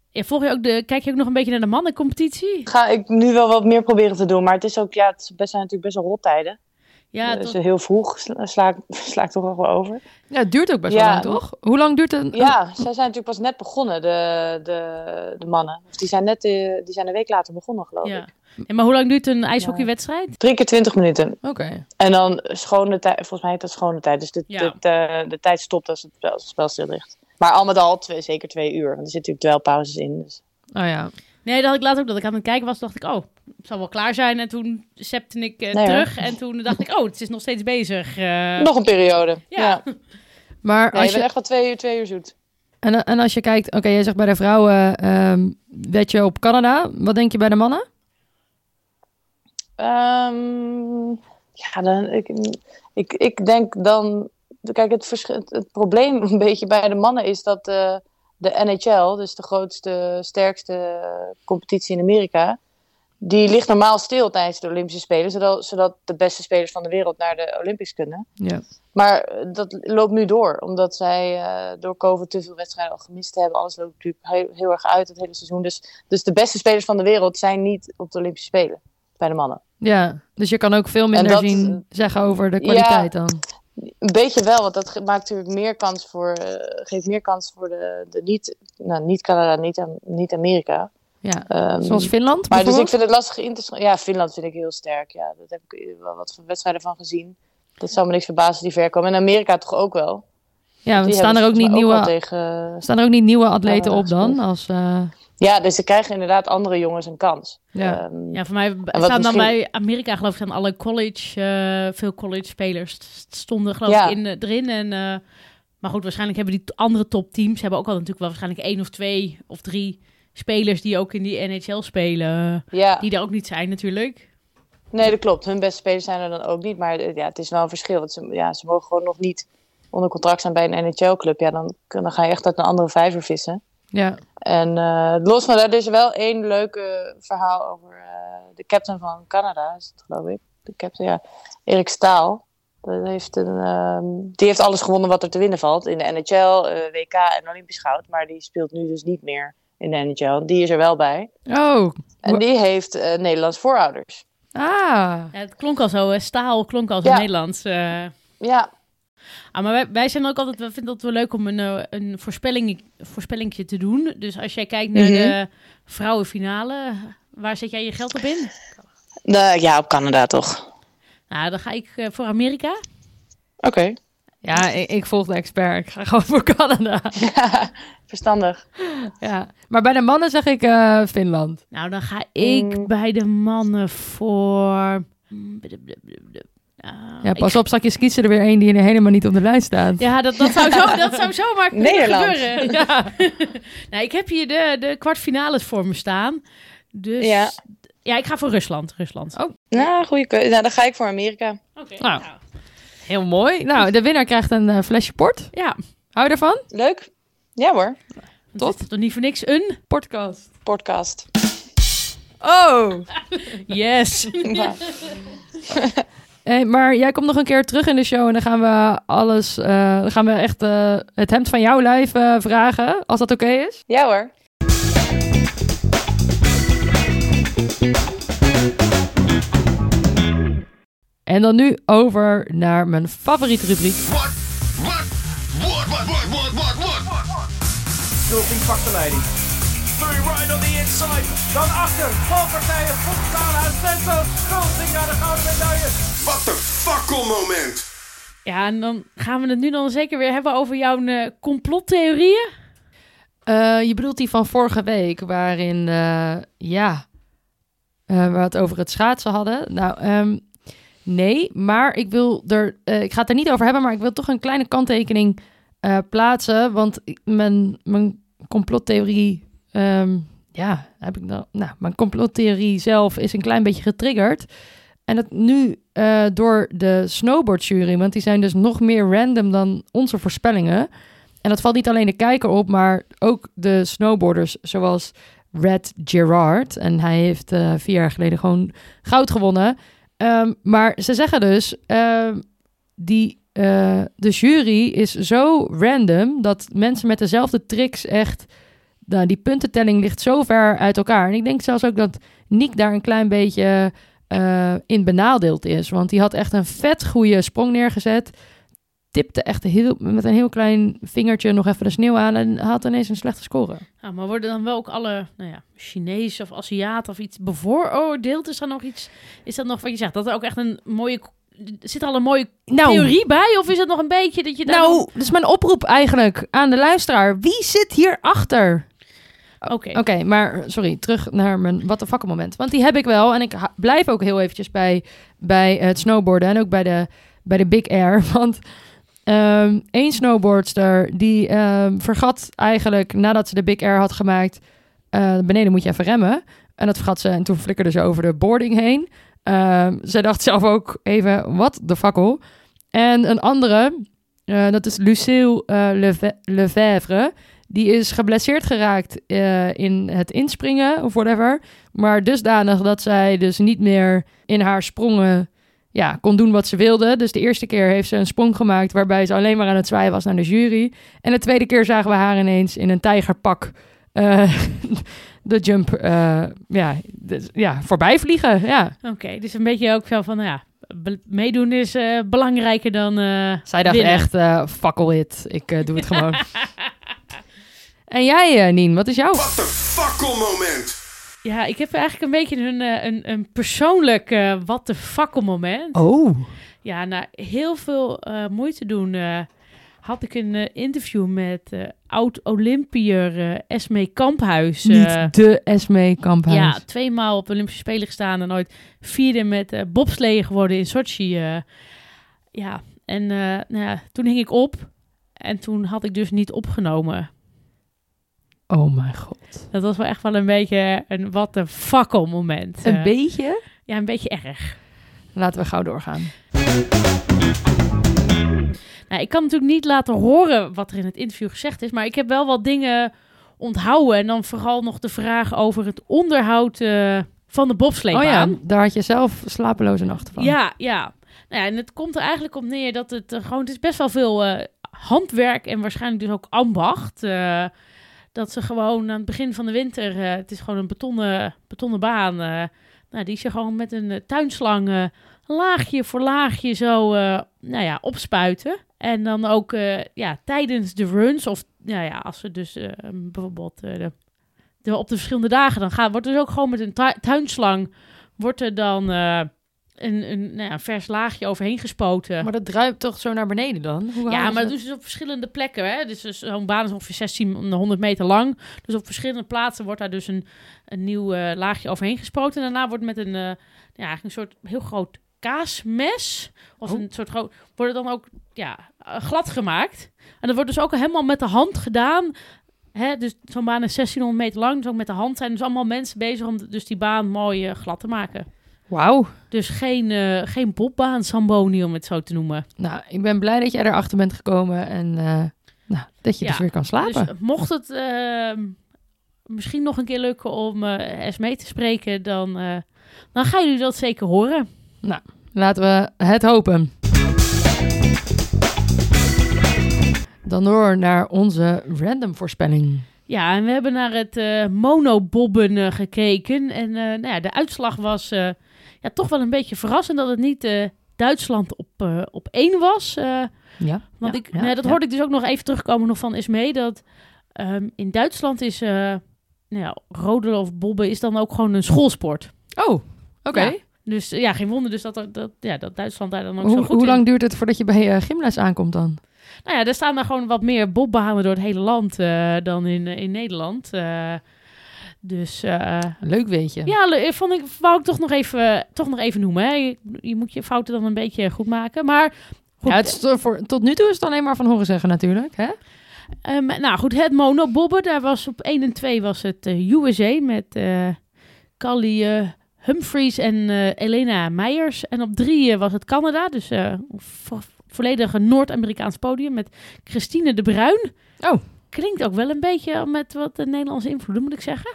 S1: Ja, volg je ook de, kijk je ook nog een beetje naar de mannencompetitie?
S5: Ga ik nu wel wat meer proberen te doen. Maar het is ook, ja, het is best, zijn natuurlijk best wel rottijden.
S1: Ja,
S5: dus
S1: tot-
S5: heel vroeg sla, sla, ik- sla ik toch nog wel over.
S2: Ja, het duurt ook best wel
S5: Ja.
S2: lang, toch? Hoe lang duurt het?
S5: Ja, zij zijn natuurlijk pas net begonnen, de, de, de mannen. Of die zijn net eh, die zijn een week later begonnen, geloof
S1: ja.
S5: ik.
S1: Ja, maar hoe lang duurt een ijshockeywedstrijd?
S5: Drie keer twintig minuten.
S2: Oké.
S5: En dan schone tijd, volgens mij heet dat schone tijd. Dus de,
S1: Ja.
S5: de, de, de tijd stopt als het spel, als het spel stil ligt. Maar al met al twee, zeker twee uur. Want er zitten natuurlijk dwelpauzes in. Dus.
S2: Oh ja.
S1: Nee, dat had ik laatst ook dat ik aan het kijken was. dacht ik, oh, het zal wel klaar zijn. En toen zepte ik eh,
S5: Nee, hoor.
S1: terug. En toen dacht ik, oh, het is nog steeds bezig. eh.
S5: Nog een periode.
S1: ja.
S5: Ja.
S2: Maar
S5: Nee,
S2: als
S5: je bent echt wel twee uur, twee uur zoet.
S2: en, en als je kijkt, oké, jij zegt bij de vrouwen ehm wed je op Canada. Wat denk je bij de mannen?
S5: Ehm, ja, dan, ik, ik, ik denk dan. Kijk, het, het, het probleem een beetje bij de mannen is dat eh, de NHL, dus de grootste, sterkste competitie in Amerika, die ligt normaal stil tijdens de Olympische Spelen, zodat, zodat de beste spelers van de wereld naar de Olympics kunnen.
S2: Ja.
S5: Maar eh, dat loopt nu door, omdat zij eh, door COVID te veel wedstrijden al gemist hebben. Alles loopt natuurlijk heel, heel erg uit het hele seizoen. Dus, dus de beste spelers van de wereld zijn niet op de Olympische Spelen bij de mannen.
S2: Ja, dus je kan ook veel minder
S5: dat-
S2: zien zeggen over de kwaliteit dan.
S5: Een beetje wel, want dat ge- maakt natuurlijk meer kans voor, eh, geeft meer kans voor de, de niet, nou, niet Canada, niet, Am- niet Amerika.
S2: Ja.
S5: Ehm,
S2: Zoals Finland
S5: maar dus ik vind het lastig in te schatten. Ja, Finland vind ik heel sterk. Ja, dat heb ik wel wat van wedstrijden van gezien. Dat zou me niks verbazen die ver komen. En Amerika toch ook wel.
S2: Ja, want staan er ook niet nieuwe,
S5: tegen.
S2: staan er ook niet nieuwe atleten op dan? Als, eh,
S5: Ja, dus ze krijgen inderdaad andere jongens een kans.
S2: Ja.
S5: Ehm,
S1: Ja, voor mij staan dan
S5: misschien-
S1: bij Amerika, geloof ik, staan alle college, eh, veel college spelers st- stonden geloof
S5: Ja.
S1: ik in, eh, erin. En, eh, maar goed, waarschijnlijk hebben die andere topteams hebben ook al natuurlijk wel waarschijnlijk één of twee of drie spelers die ook in die NHL spelen,
S5: ja.
S1: die daar ook niet zijn natuurlijk.
S5: Nee, dat klopt. Hun beste spelers zijn er dan ook niet. Maar ja, het is wel een verschil. Want ze, ja, ze mogen gewoon nog niet onder contract zijn bij een NHL-club. Ja, dan, dan ga je echt uit een andere vijver vissen.
S2: Ja.
S5: En eh, los van dat er is wel één leuke verhaal over eh, de captain van Canada, is het geloof ik. De captain, ja. Erik Staal. Dat heeft een, ehm, die heeft alles gewonnen wat er te winnen valt. In de NHL, eh, WK en Olympisch goud. Maar die speelt nu dus niet meer in de NHL. Die is er wel bij.
S2: Oh,
S5: En die heeft eh, Nederlands voorouders.
S2: ah.
S1: Ja, het klonk al zo, staal klonk al zo
S5: Ja.
S1: Nederlands. eh.
S5: Ja,
S1: Ah, maar wij, wij zijn ook altijd, we vinden het wel leuk om een, eh, een voorspelling, voorspellingje te doen. Dus als jij kijkt naar
S5: Mhm.
S1: de vrouwenfinale, waar zet jij je geld op in?
S5: nou, ja op Canada toch.
S1: Nou, dan ga ik eh, voor Amerika.
S5: Oké.
S2: Ja, ik, ik volg de expert. Ik ga gewoon voor Canada.
S5: Verstandig.
S2: Ja. Maar bij de mannen zeg ik eh, Finland.
S1: Nou, dan ga ik
S5: Mm.
S1: bij de mannen voor...
S2: Ja,
S1: ik-
S2: pas op, straks kies er weer één die er helemaal niet op de lijst staat.
S1: Ja, dat, dat, zou zo, dat zou zomaar kunnen
S5: Nederland.
S1: gebeuren. Ja. nou, ik heb hier de, de kwartfinales voor me staan. Dus ja.
S5: Ja.
S1: ik ga voor Rusland. Rusland.
S2: Oh.
S5: Nou, goede keuze. Nou, dan ga ik voor Amerika.
S1: Oké.
S2: Nou. Heel mooi. Nou, de winnaar krijgt een eh, flesje port.
S1: Ja,
S2: Hou je ervan?
S5: Leuk. Ja hoor.
S1: tot. Is toch niet voor niks een?
S2: Podcast.
S5: Podcast.
S2: Oh!
S1: Yes.
S2: Hey, maar jij komt nog een keer terug in de show en dan gaan we alles, eh, dan gaan we echt eh, het hemd van jouw lijf eh, vragen, als dat oké is.
S5: ja hoor.
S2: En dan nu over naar mijn favoriete rubriek.
S6: What? What? What? What? What? What? What? What? What?
S7: Right on the inside. Dan achter. Valpartijen. Fontana en Sento. Schulting naar de gouden medaille.
S6: Wat de fakkel moment.
S1: Ja, en dan gaan we het nu dan zeker weer hebben over jouw eh, complottheorieën.
S2: Eh, je bedoelt die van vorige week, waarin, eh, ja, eh, we het over het schaatsen hadden. Nou, ehm, nee, maar ik wil er, eh, ik ga het er niet over hebben, maar ik wil toch een kleine kanttekening eh, plaatsen. Want mijn, mijn complottheorie... ehm, ja, heb ik dan... Nou, mijn complottheorie zelf is een klein beetje getriggerd. En dat nu eh, door de snowboardjury... want die zijn dus nog meer random dan onze voorspellingen. En dat valt niet alleen de kijker op... maar ook de snowboarders zoals Red Gerard. En hij heeft eh, vier jaar geleden gewoon goud gewonnen. Ehm, maar ze zeggen dus... ehm, die, eh, de jury is zo random... dat mensen met dezelfde tricks echt... Nou, die puntentelling ligt zo ver uit elkaar. En ik denk zelfs ook dat Nick daar een klein beetje eh, in benadeeld is. Want die had echt een vet goede sprong neergezet. Tipte echt heel, met een heel klein vingertje nog even de sneeuw aan. En had ineens een slechte score.
S1: Ja, maar worden dan wel ook alle nou ja, Chinees of Aziaten of iets bevooroordeeld? Is er nog iets? Is dat nog wat je zegt? Dat er ook echt een mooie. Zit er al een mooie
S2: Nou,
S1: theorie bij? Of is het nog een beetje dat je daar.
S2: nou, dus mijn oproep eigenlijk aan de luisteraar. Wie zit hierachter?
S1: Oké.
S2: Maar sorry, terug naar mijn wat de fuck moment. Want die heb ik wel. En ik blijf ook heel eventjes bij, bij het snowboarden. En ook bij de, bij de Big Air. Want ehm één snowboardster die ehm, vergat eigenlijk nadat ze de Big Air had gemaakt... eh, beneden moet je even remmen. En dat vergat ze. En toen flikkerde ze over de boarding heen. Ehm zij dacht zelf ook even, wat de fakkel. En een andere, eh, dat is Lucille Leve- Lefevre... Die is geblesseerd geraakt eh, in het inspringen of whatever. Maar dusdanig dat zij dus niet meer in haar sprongen ja, kon doen wat ze wilde. Dus de eerste keer heeft ze een sprong gemaakt waarbij ze alleen maar aan het zwaaien was naar de jury. En de tweede keer zagen we haar ineens in een tijgerpak eh, de jump eh, ja, dus, ja, voorbij vliegen. Ja.
S1: Oké, dus een beetje ook zo van, ja, meedoen is belangrijker dan.
S2: Zij dacht
S1: winnen.
S2: echt, fakkel it, ik doe het gewoon. en jij, eh, Nien, wat is jouw...
S6: Wat een fakkelmoment.
S1: Ja, ik heb eigenlijk een beetje een, eh, een, een persoonlijk eh wat de fakkel moment.
S2: Oh.
S1: Ja, na heel veel eh, moeite doen eh, had ik een eh, interview met eh, oud-Olympiër eh, Esme Kamphuis. eh,
S2: Niet de Esme Kamphuis.
S1: ja, tweemaal op Olympische Spelen gestaan en ooit vierde met eh bobsleeën geworden in Sochi. eh. ja, en eh, nou ja, toen hing ik op en toen had ik dus niet opgenomen.
S2: Oh mijn god.
S1: Dat was wel echt wel een beetje een wat een fakkel moment.
S2: Een
S1: eh.
S2: beetje?
S1: Ja, een beetje erg.
S2: Laten we gauw doorgaan.
S1: Nou, ik kan natuurlijk niet laten horen wat er in het interview gezegd is, maar ik heb wel wat dingen onthouden. En dan vooral nog de vraag over het onderhoud eh, van de
S2: Oh ja, daar had je zelf slapeloze nachten van.
S1: ja, ja. Nou ja, en het komt er eigenlijk op neer dat het eh, gewoon, het is best wel veel handwerk en waarschijnlijk dus ook ambacht. Dat ze gewoon aan het begin van de winter, eh, het is gewoon een betonnen, betonnen baan, eh, nou, die ze gewoon met een eh, tuinslang laagje voor laagje zo nou ja, opspuiten. En dan ook ja, tijdens de runs, of nou ja, als ze dus bijvoorbeeld de, op de verschillende dagen dan gaat, wordt dus ook gewoon met een tu- tuinslang, wordt er dan een, een, nou ja, vers laagje overheen gespoten.
S2: Maar dat druipt toch zo naar beneden dan? Hoe
S1: Ja, maar dat doen ze op verschillende plekken. Hè? Dus, dus zo'n baan is ongeveer 1600 meter lang. Dus op verschillende plaatsen wordt daar dus een, een nieuw eh, laagje overheen gespoten. En daarna wordt met een, eh, ja, eigenlijk een soort heel groot kaasmes, of
S2: Oh.
S1: een soort groot, wordt het dan ook ja, eh, glad gemaakt. En dat wordt dus ook helemaal met de hand gedaan. Hè? Dus zo'n baan is 1600 meter lang, dus ook met de hand zijn dus allemaal mensen bezig om dus die baan mooi eh, glad te maken.
S2: Wauw.
S1: Dus geen, eh geen bobbaan Samboni, om het zo te noemen.
S2: Nou, ik ben blij dat jij erachter bent gekomen en eh, nou, dat je
S1: Ja,
S2: dus weer kan slapen.
S1: Dus mocht het ehm, misschien nog een keer lukken om eh Esmee te spreken, dan, eh, dan gaan jullie dat zeker horen.
S2: Laten we het hopen. Dan door naar onze random voorspelling.
S1: Ja, en we hebben naar het eh monobobben eh, gekeken. En eh, nou ja, de uitslag was eh, ja, toch wel een beetje verrassend dat het niet eh, Duitsland op, eh, op één was. eh,
S2: Ja.
S1: want
S2: ja,
S1: ik,
S2: ja,
S1: nee, dat hoorde ik dus ook nog even terugkomen nog van Esmee. Dat ehm, in Duitsland is uh, nou ja, rodelen of bobben is dan ook gewoon een schoolsport.
S2: Oh, oké.
S1: Dus ja, geen wonder dus dat, er- dat, ja, dat Duitsland daar dan ook zo
S2: Hoe,
S1: goed
S2: hoe
S1: in
S2: lang duurt het voordat je bij uh, gymles aankomt dan?
S1: Nou ja, er staan daar gewoon wat meer bobbanen door het hele land dan in, in Nederland. Eh, dus eh,
S2: Leuk weet je.
S1: ja, le- vond ik, wou ik toch nog even, toch nog even noemen. Hè. Je, je moet je fouten dan een beetje goed maken. Maar Goed,
S2: Ja, het is to- voor, tot nu toe is het alleen maar van horen zeggen natuurlijk. Hè?
S1: Ehm, nou goed, het monobobben, daar was op 1 en 2 was het eh, USA met eh Callie eh, Humphries en eh, Elena Meijers. En op 3 was het Canada, dus eh vo- volledig een Noord-Amerikaans podium met Christine de Bruin.
S2: Oh.
S1: Klinkt ook wel een beetje met wat de Nederlandse invloeden, moet ik zeggen.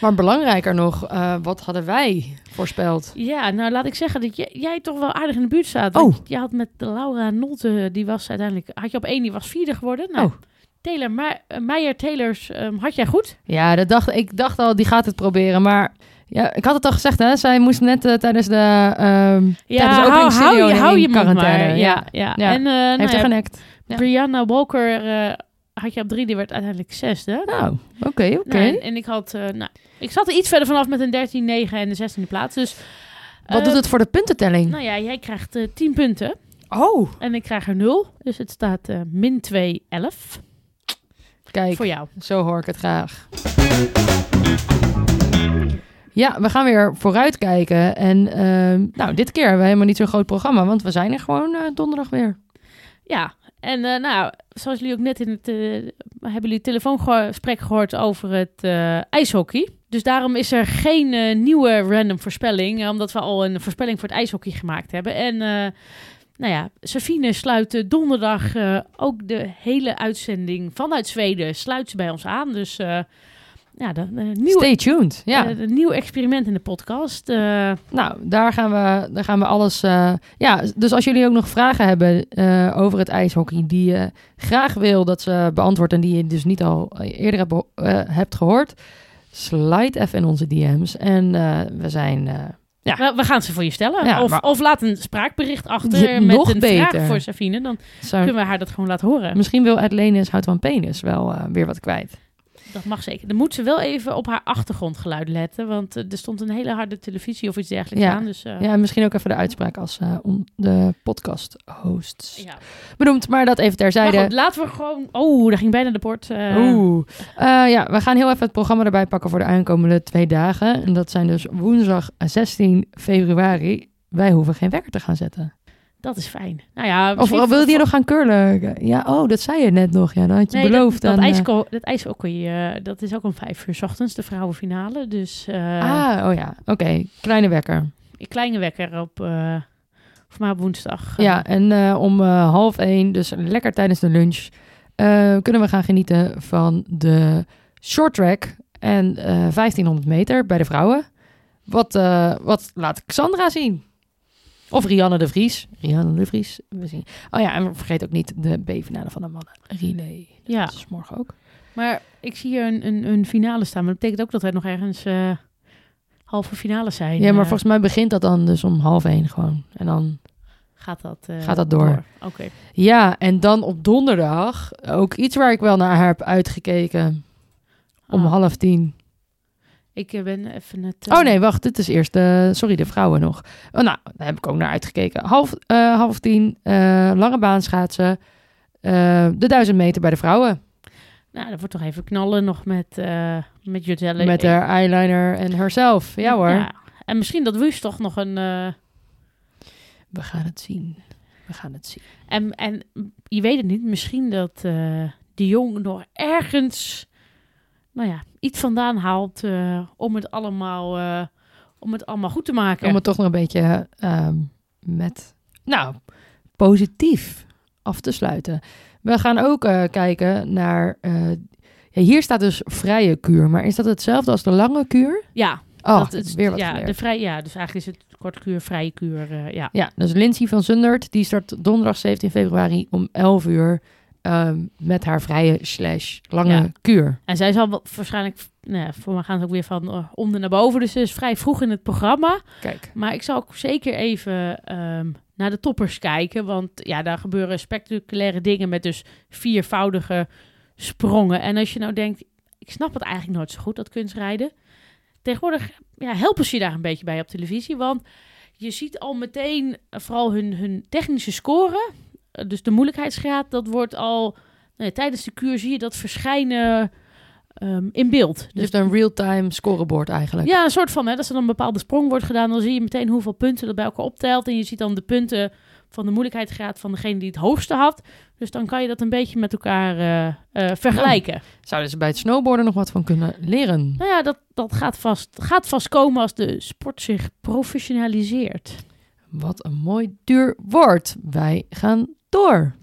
S2: Maar belangrijker nog, eh, wat hadden wij voorspeld?
S1: Ja, nou laat ik zeggen dat jij, jij toch wel aardig in de buurt staat.
S2: Oh.
S1: Je had met Laura Nolte, die was uiteindelijk, had je op 1, die was vierde geworden. Nou,
S2: Oh.
S1: Taylor, Ma- eh, Meijer Taylors ehm, had jij goed.
S2: Ja, dat dacht, ik dacht al, die gaat het proberen. Maar ja, ik had het al gezegd, hè? Zij moest net eh, tijdens de, ehm tijdens de
S1: hou, hou, je, hou je
S2: quarantaine.
S1: maar. Ja, ja.
S2: Ja.
S1: En nou
S2: Heeft er
S1: ja,
S2: genekt. Ja.
S1: Brianna Walker had je op drie, die werd uiteindelijk zesde.
S2: Nou, oké, oké.
S1: Nou, en, en ik had, eh, nou, ik zat er iets verder vanaf met een 13, 9 en de 16e plaats. Dus,
S2: Wat
S1: eh,
S2: doet het voor de puntentelling?
S1: Nou ja, jij krijgt eh 10 punten
S2: oh,
S1: en ik krijg er 0. Dus het staat eh, min 2, 11
S2: kijk,
S1: voor jou.
S2: zo hoor ik het graag. Ja, we gaan weer vooruitkijken. En ehm, nou, dit keer hebben we helemaal niet zo'n groot programma, want we zijn er gewoon eh, donderdag weer.
S1: Ja, en eh, nou, zoals jullie ook net in het, eh, hebben jullie telefoongesprek gehoord over het eh, ijshockey. Dus daarom is er geen nieuwe random voorspelling, omdat we al een voorspelling voor het ijshockey gemaakt hebben. En nou ja, Safine sluit donderdag ook de hele uitzending vanuit Zweden sluit ze bij ons aan. Dus ja, de, de nieuwe,
S2: Stay tuned. Ja.
S1: een nieuw experiment in de podcast. Eh,
S2: Nou, daar gaan we, daar gaan we alles. eh, ja, dus als jullie ook nog vragen hebben eh, over het ijshockey, die je graag wil dat ze beantwoord en die je dus niet al eerder hebt, eh, hebt gehoord, slide even in onze DM's. En we zijn. Ja.
S1: we, gaan ze voor je stellen.
S2: Ja,
S1: of,
S2: maar-
S1: of laat een spraakbericht achter
S2: Ja,
S1: met
S2: nog
S1: een
S2: beter.
S1: vraag voor Safine. Dan
S2: zou-
S1: kunnen we haar dat gewoon laten horen.
S2: misschien wil uit Lenis houdt van penis wel weer wat kwijt.
S1: Dat mag zeker. Dan moet ze wel even op haar achtergrondgeluid letten. Want eh, er stond een hele harde televisie of iets dergelijks
S2: Ja.
S1: aan. Dus, eh,
S2: Ja, en misschien ook even de uitspraak als eh, on- de podcast-hosts.
S1: ja.
S2: Benoemd, maar dat even
S1: Maar
S2: terzijde.
S1: goed, laten we gewoon... Oh, daar ging bijna de bord.
S2: Oeh. Eh, ja, we gaan heel even het programma erbij pakken voor de aankomende twee dagen. En dat zijn dus woensdag 16 februari. Wij hoeven geen wekker te gaan zetten.
S1: Dat is fijn. Nou ja,
S2: Of wilde je nog gaan curlen? Ja, oh, dat zei je net nog. Ja, dat had je
S1: Nee,
S2: beloofd.
S1: dat, dat,
S2: aan, eh,
S1: ijsko, dat ijshockey, eh, dat is ook om vijf uur 's ochtends, de vrouwenfinale. Dus eh
S2: ah, oh ja. Oké, kleine wekker.
S1: kleine wekker op, eh voor mij op woensdag.
S2: Ja, en eh, om eh, half één, dus lekker tijdens de lunch, eh, kunnen we gaan genieten van de short track en eh 1500 meter bij de vrouwen. Wat, eh, wat laat Xandra zien? Of Rianne de Vries. Rianne de Vries. We zien. Oh ja, en vergeet ook niet de B-finale van de mannen. Relay.
S1: Ja.
S2: Dat is morgen ook.
S1: Maar ik zie hier een, een, een finale staan. Maar dat betekent ook dat er nog ergens eh, halve finales zijn.
S2: Ja, maar
S1: Eh,
S2: volgens mij begint dat dan dus om half één gewoon. En dan
S1: gaat dat, eh,
S2: gaat dat door.
S1: Oké.
S2: Ja, en dan op donderdag ook iets waar ik wel naar heb uitgekeken. Om
S1: Ah,
S2: half tien.
S1: Ik eh, ben even het... eh,
S2: Oh nee, wacht, dit is eerst de, sorry, de vrouwen nog. Oh, nou, daar heb ik ook naar uitgekeken. Half, eh, half tien, eh, lange baan schaatsen. eh, de duizend meter bij de vrouwen.
S1: Nou, dat wordt toch even knallen nog met, eh met Jutelle.
S2: Met haar eyeliner en herself. Ja hoor.
S1: En misschien dat Wust toch nog een... eh,
S2: We gaan het zien. We gaan het zien.
S1: en, en je weet het niet, misschien dat eh de jong nog ergens... Nou ja, iets vandaan haalt eh, om, het allemaal, eh, om het allemaal goed te maken.
S2: Om het toch nog een beetje ehm, met, nou, positief af te sluiten. We gaan ook eh, kijken naar, eh, ja, hier staat dus vrije kuur. Maar is dat hetzelfde als de lange kuur?
S1: Ja,
S2: Oh,
S1: dat is
S2: weer wat
S1: ja,
S2: geleerd.
S1: de vrij, ja, dus eigenlijk is het korte kuur, vrije kuur. eh, ja.
S2: Ja, dus Lindsay van Zundert, die start donderdag 17 februari om 11 uur ehm, met haar vrije slash lange
S1: Ja.
S2: kuur.
S1: En zij zal waarschijnlijk, nou ja, voor mij gaan ze ook weer van onder naar boven. Dus ze is vrij vroeg in het programma.
S2: Kijk.
S1: Maar ik zal ook zeker even ehm, naar de toppers kijken. Want ja, daar gebeuren spectaculaire dingen met dus viervoudige sprongen. En als je nou denkt, ik snap het eigenlijk nooit zo goed, dat kunstrijden. Tegenwoordig ja, helpen ze je daar een beetje bij op televisie. Want je ziet al meteen eh, vooral hun, hun technische score. Dus de moeilijkheidsgraad, dat wordt al... nou ja, tijdens de kuur zie je dat verschijnen ehm, in beeld.
S2: Dus een real-time scoreboard eigenlijk.
S1: Ja, een soort van, hè, als er dan een bepaalde sprong wordt gedaan, dan zie je meteen hoeveel punten dat bij elkaar optelt. En je ziet dan de punten van de moeilijkheidsgraad van degene die het hoogste had. Dus dan kan je dat een beetje met elkaar eh, eh, vergelijken.
S2: Zouden ze bij het snowboarden nog wat van kunnen leren?
S1: Nou ja, dat, dat gaat, vast, gaat vast komen als de sport zich professionaliseert.
S2: Wat een mooi duur woord. Wij gaan door.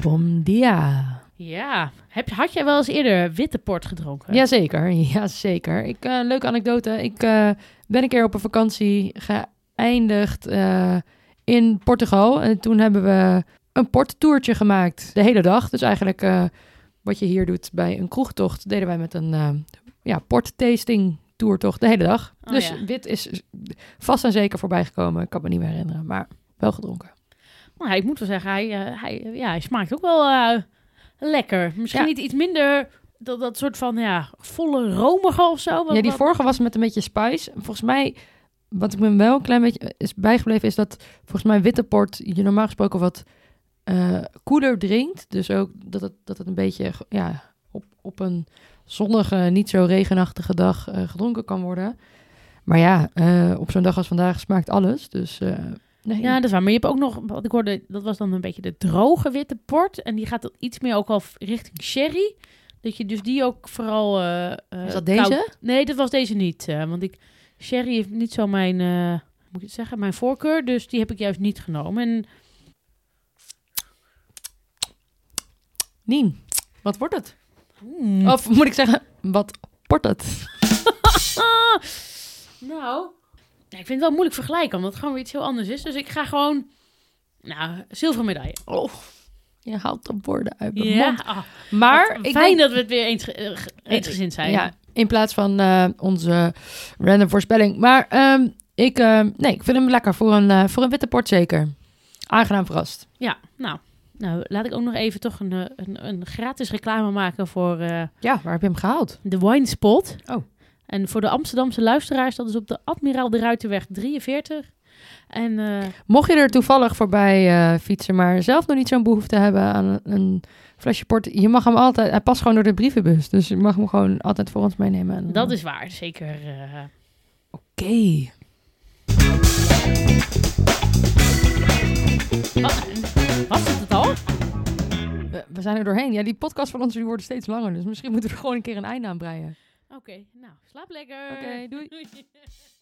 S2: Bom dia.
S1: Ja, Heb, had jij wel eens eerder witte port gedronken?
S2: Jazeker, jazeker. Ik, eh leuke anekdote. Ik eh, ben een keer op een vakantie geëindigd eh, in Portugal. En toen hebben we een porttoertje gemaakt. De hele dag. Dus eigenlijk wat je hier doet bij een kroegtocht... deden wij met een ja, porttasting toertocht de hele dag.
S1: Oh,
S2: dus
S1: ja.
S2: wit is vast en zeker voorbij gekomen. Ik kan me niet meer herinneren, maar wel gedronken.
S1: Nou, ik moet wel zeggen, hij, eh, hij, ja, hij smaakt ook wel eh, lekker. Misschien
S2: Ja.
S1: niet iets minder dat, dat soort van ja, volle romige of zo. Wat-
S2: Ja, die
S1: wat-
S2: vorige was met een beetje spice. Volgens mij, wat ik me wel een klein beetje is bijgebleven, is dat volgens mij witte port je normaal gesproken wat eh, koeler drinkt. Dus ook dat het, dat het een beetje ja, op, op een zonnige, niet zo regenachtige dag eh, gedronken kan worden. Maar ja, eh, op zo'n dag als vandaag smaakt alles. Dus eh, nee.
S1: Ja, dat is waar. Maar je hebt ook nog, wat ik hoorde, dat was dan een beetje de droge witte port. En die gaat dan iets meer ook al richting sherry. Dat je dus die ook vooral... eh, eh,
S2: Is dat
S1: koud-
S2: deze?
S1: Nee, dat was deze niet. eh, want ik, sherry heeft niet zo mijn, eh, moet ik het zeggen, mijn voorkeur. Dus die heb ik juist niet genomen. En
S2: Nien, wat wordt het?
S1: Mm,
S2: Of moet ik zeggen, wat wordt het?
S1: nou, ja, ik vind het wel moeilijk vergelijken. Omdat het gewoon weer iets heel anders is. Dus ik ga gewoon, nou, zilveren medaille.
S2: Oh, je haalt de woorden uit mijn
S1: Ja,
S2: mond. Maar ik
S1: fijn
S2: denk-
S1: dat we het weer eens, ge- eensgezind zijn.
S2: Ja, in plaats van eh, onze random voorspelling. Maar ehm, ik, ehm, nee, ik vind hem lekker voor een, voor een witte port zeker. Aangenaam verrast.
S1: Ja, nou, nou, laat ik ook nog even toch een, eh, een, een gratis reclame maken voor eh,
S2: Ja, waar heb je hem gehaald?
S1: de Wine Spot.
S2: Oh.
S1: En voor de Amsterdamse luisteraars, dat is op de Admiraal de Ruitenweg 43. En eh,
S2: Mocht je er toevallig voorbij fietsen, maar zelf nog niet zo'n behoefte hebben aan een, een flesje port, je mag hem altijd, hij past gewoon door de brievenbus. Dus je mag hem gewoon altijd voor ons meenemen. En,
S1: dat is waar, zeker.
S2: Oké.
S1: Oh, en was het het?
S2: We, zijn er doorheen. Ja, die podcast van ons die worden steeds langer. Dus misschien moeten we er gewoon een keer een einde aan breien.
S1: Oké, nou, slaap lekker.
S2: Oké,
S1: doei.